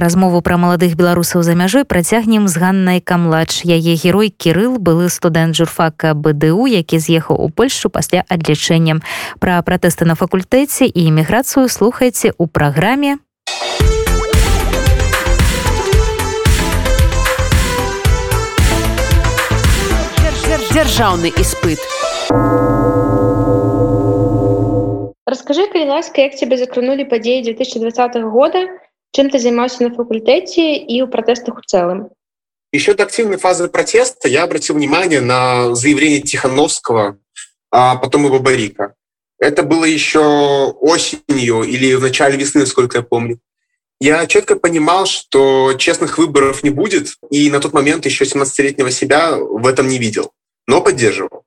Размову пра маладых беларусаў за мяжой працягнем з ганнай камладж. Яе герой Кірыл былы студэнт журфака БДУ, які з'ехаў у Польшу пасля адлічэннем. Пра пратэсты на факультэце і эміграцыю слухайце ў праграме. Дзяржаўны іспыт. Расскажи, калі ласка, як тебе закранули падзеі 2020 года, Чем ты займаўся на факультэце и у протестах в целом? Еще до активной фазы протеста я обратил внимание на заявление Тихановского, а потом и Бабарика. Это было еще осенью или в начале весны, сколько я помню. Я четко понимал, что честных выборов не будет, и на тот момент еще 17-летнего себя в этом не видел, но поддерживал.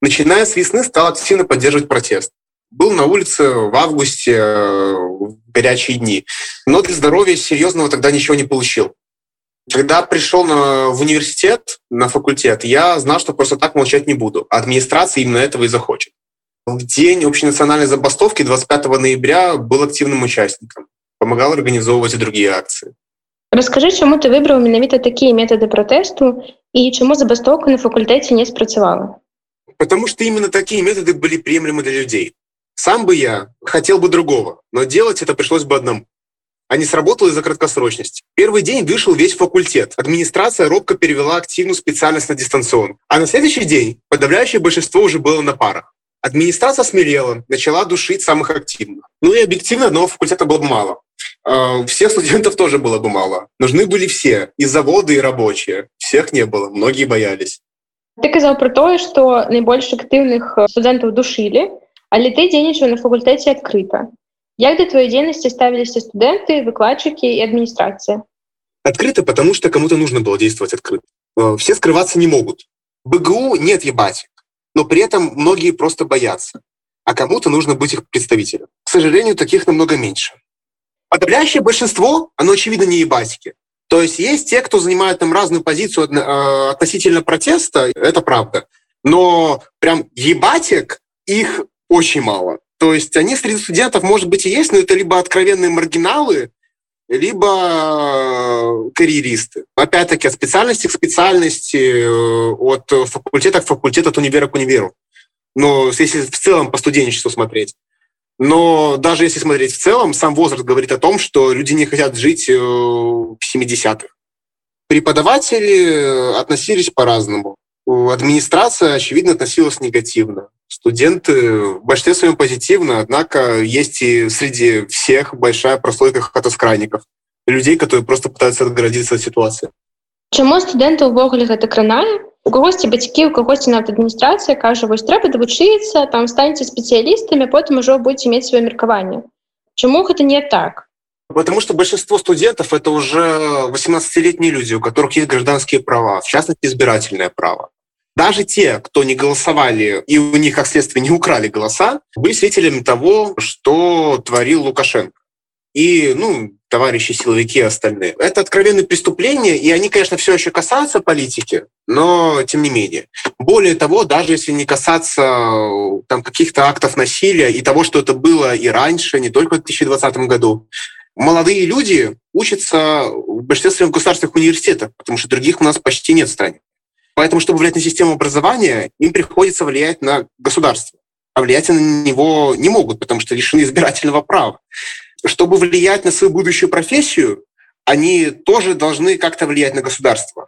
Начиная с весны стал активно поддерживать протест был на улице в августе э, в горячие дни, но для здоровья серьезного тогда ничего не получил. Когда пришел на, в университет, на факультет, я знал, что просто так молчать не буду. Администрация именно этого и захочет. В день общенациональной забастовки 25 ноября был активным участником. Помогал организовывать и другие акции. Расскажи, чему ты выбрал менавіта такие методы протесту и чему забастовка на факультете не спрацавала? Потому что именно такие методы были приемлемы для людей. Сам бы я хотел бы другого, но делать это пришлось бы одному. А не сработало из-за краткосрочности. Первый день вышел весь факультет. Администрация робко перевела активную специальность на дистанционную. А на следующий день подавляющее большинство уже было на парах. Администрация смелела, начала душить самых активных. Ну и объективно одного факультета было бы мало. А, всех студентов тоже было бы мало. Нужны были все, и заводы, и рабочие. Всех не было, многие боялись. Ты сказал про то, что наибольш активных э, студентов душили, Але ты дзейнічаў на факультэце адкрыта. Як да твоей дзейнасці ставіліся студэнты, выкладчыкі и администрация? Открыто, потому что кому-то нужно было действовать открыто. Э, все скрываться не могут. В БГУ нет ебатик, но при этом многие просто боятся. А кому-то нужно быть их представителем. К сожалению, таких намного меньше. Подавляющее большинство, оно очевидно не ебатики. То есть есть те, кто занимает там разную позицию э, относительно протеста, это правда. Но прям ебатик их очень мало. То есть они среди студентов, может быть, и есть, но это либо откровенные маргиналы, либо э, карьеристы. Опять-таки, от специальности к специальности, э, от факультета к факультету, от универа к универу. Но если в целом по студенчеству смотреть. Но даже если смотреть в целом, сам возраст говорит о том, что люди не хотят жить э, в 70-х. Преподаватели относились по-разному. Администрация, очевидно, относилась негативно. Студенты в большинстве своем позитивно, однако есть и среди всех большая прослойка хатаскрайников. Людей, которые просто пытаются отгородиться от ситуации. Чаму студэнты ўвогуле гэта кранае? У кагосьці бацькі, у кагосьці нават адміністрацыя кажа, вось трэба давучыцца, там станьце спецыялістамі, потым ужо будете мець сваё меркаванне. Чаму гэта не так? Потому что большинство студентов это уже 18-летние люди, у которых есть гражданские права, в частности избирательное право. Даже те, кто не голосовали и у них, как следствие, не украли голоса, были свидетелями того, что творил Лукашенко. И, ну, товарищи силовики и остальные. Это откровенные преступления, и они, конечно, все еще касаются политики, но тем не менее. Более того, даже если не касаться там, каких-то актов насилия и того, что это было и раньше, не только в 2020 году, молодые люди учатся в большинстве своем государственных университетах, потому что других у нас почти нет в стране. Поэтому, чтобы влиять на систему образования, им приходится влиять на государство. А влиять на него не могут, потому что лишены избирательного права. Чтобы влиять на свою будущую профессию, они тоже должны как-то влиять на государство.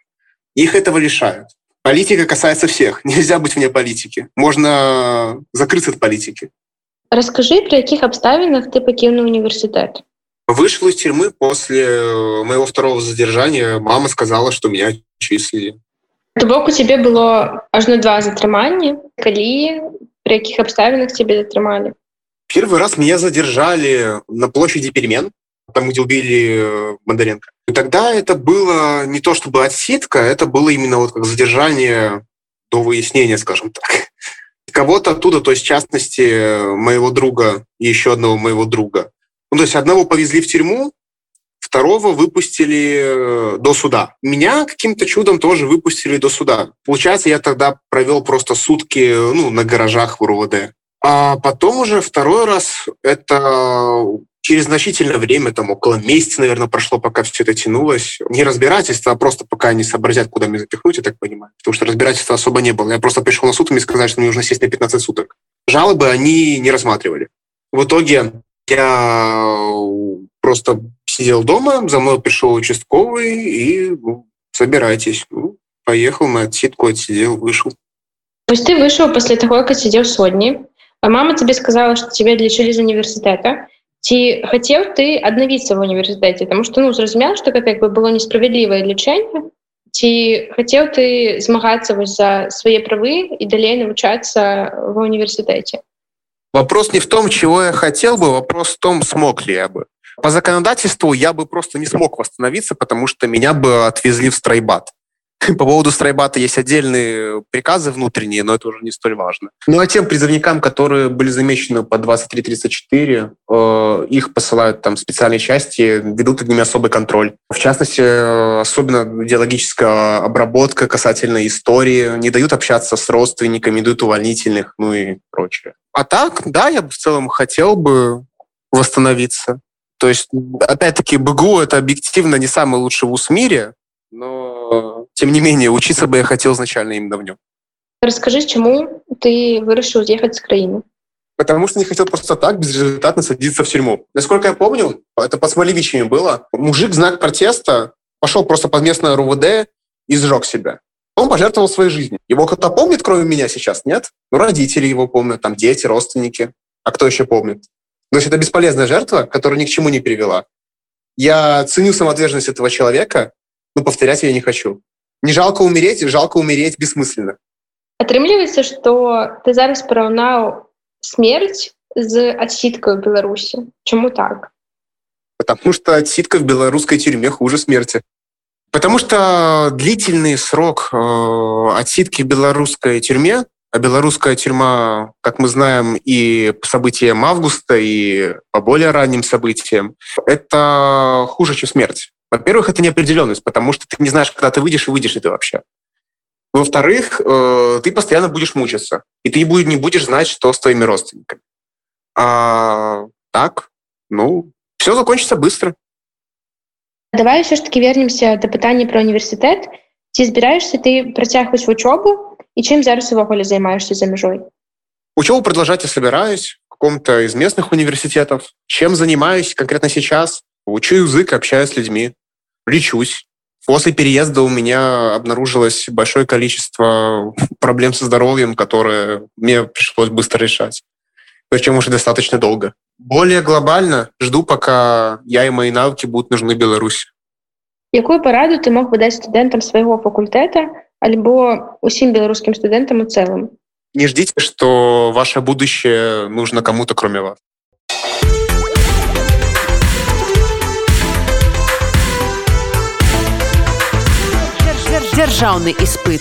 Их этого лишают. Политика касается всех. Нельзя быть вне политики. Можно закрыться от политики. Расскажи, при каких обставинах ты покинул университет? Вышел из тюрьмы после моего второго задержания. Мама сказала, что меня числили. То бок у тебе было ажно два затрымання калі при каких обставинах тебе затрымали первый раз меня задержали на площади перемен. Там где убили э, мандаренко и тогда это было не то чтобы отсидка это было именно вот как задержание до выяснения скажем так. Кого-то оттуда то есть в частности моего друга и еще одного моего друга. Ну, то есть одного повезли в тюрьму второго выпустили э, до суда. Меня каким-то чудом тоже выпустили до суда. Получается, я тогда провел просто сутки ну, на гаражах в РУВД. А потом уже второй раз это через значительное время, там около месяца, наверное, прошло, пока все это тянулось. Не разбирательство, а просто пока они сообразят, куда мне запихнуть, я так понимаю. Потому что разбирательства особо не было. Я просто пришел на суд, и мне сказали, что мне нужно сесть на 15 суток. Жалобы они не рассматривали. В итоге я просто сидел дома, за мной пришел участковый и ну, собирайтесь. Ну, поехал на отсидку, отсидел, вышел. То есть ты вышел после того, как сидел в сотне, а мама тебе сказала, что тебя лишили из университета, ці хацеў ты аднавіцца в універсітэце тому что ну зразумела что гэта як бы было несправядлівае лічэнне ці хацеў ты змагацца вось за свае правы і далей навучацца в універсітэце вопрос не в том чего я хотел бы вопрос в том смог ли я бы. По законодательству я бы просто не смог восстановиться потому что меня бы отвезли в стройбат По поводу страйбата есть отдельные приказы внутренние, но это уже не столь важно. Ну а тем призывникам, которые были замечены по 23-34, э, их посылают там специальные части, ведут над ними особый контроль. В частности, э, особенно идеологическая обработка касательно истории, не дают общаться с родственниками, дают увольнительных, ну и прочее. А так, да, я бы в целом хотел бы восстановиться. То есть, опять-таки, БГУ — это объективно не самый лучший вуз в мире, но тем не менее учиться бы я хотел изначально именно в нем. Расскажи, чему ты вырашил уехать с краины? Потому что не хотел просто так безрезультатно садиться в тюрьму. Насколько я помню, это под Смоливичами было. Мужик знак протеста пошел просто под местное РУВД и сжег себя. Он пожертвовал своей жизнью. Его кто-то помнит, кроме меня сейчас, нет? Ну, родители его помнят, там дети, родственники. А кто еще помнит? То есть это бесполезная жертва, которая ни к чему не привела. Я ценю самоотверженность этого человека, но повторять я не хочу. Не жалко умереть, жалко умереть бессмысленно. Атрымліваецца, што ты зараз параўнаў смерць з адсіткай у Беларусі. Чаму так? Потому что отсидка в белорусской тюрьме хуже смерти. Потому что длительный срок э, отсидки в белорусской тюрьме, а белорусская тюрьма, как мы знаем, и по событиям августа, и по более ранним событиям, это хуже, чем смерть. Во-первых, это неопределенность, потому что ты не знаешь, когда ты выйдешь и выйдешь ли ты вообще. Во-вторых, э, ты постоянно будешь мучиться, и ты не будешь знать, что с твоими родственниками. А так, ну, все закончится быстро. Давай все ж таки вернемся до пытання про універсітэт. Ці збіраешься ты працягваць вучобу і чым зараз увогуле займаешься за мяжой? Учебу продолжать я собираюсь в каком-то из местных университетов. Чем занимаюсь конкретно сейчас? Учу язык, общаюсь с людьми, лечусь. После переезда у меня обнаружилось большое количество проблем со здоровьем, которые мне пришлось быстро решать. Причем уже достаточно долго. Более глобально жду, пока я и мои навыки будут нужны Беларуси. Какую пораду ты мог бы дать студентам своего факультета, альбо усім белорусским студентам в целом? Не ждите, что ваше будущее нужно кому-то, кроме вас. Дзяржаўны іспыт.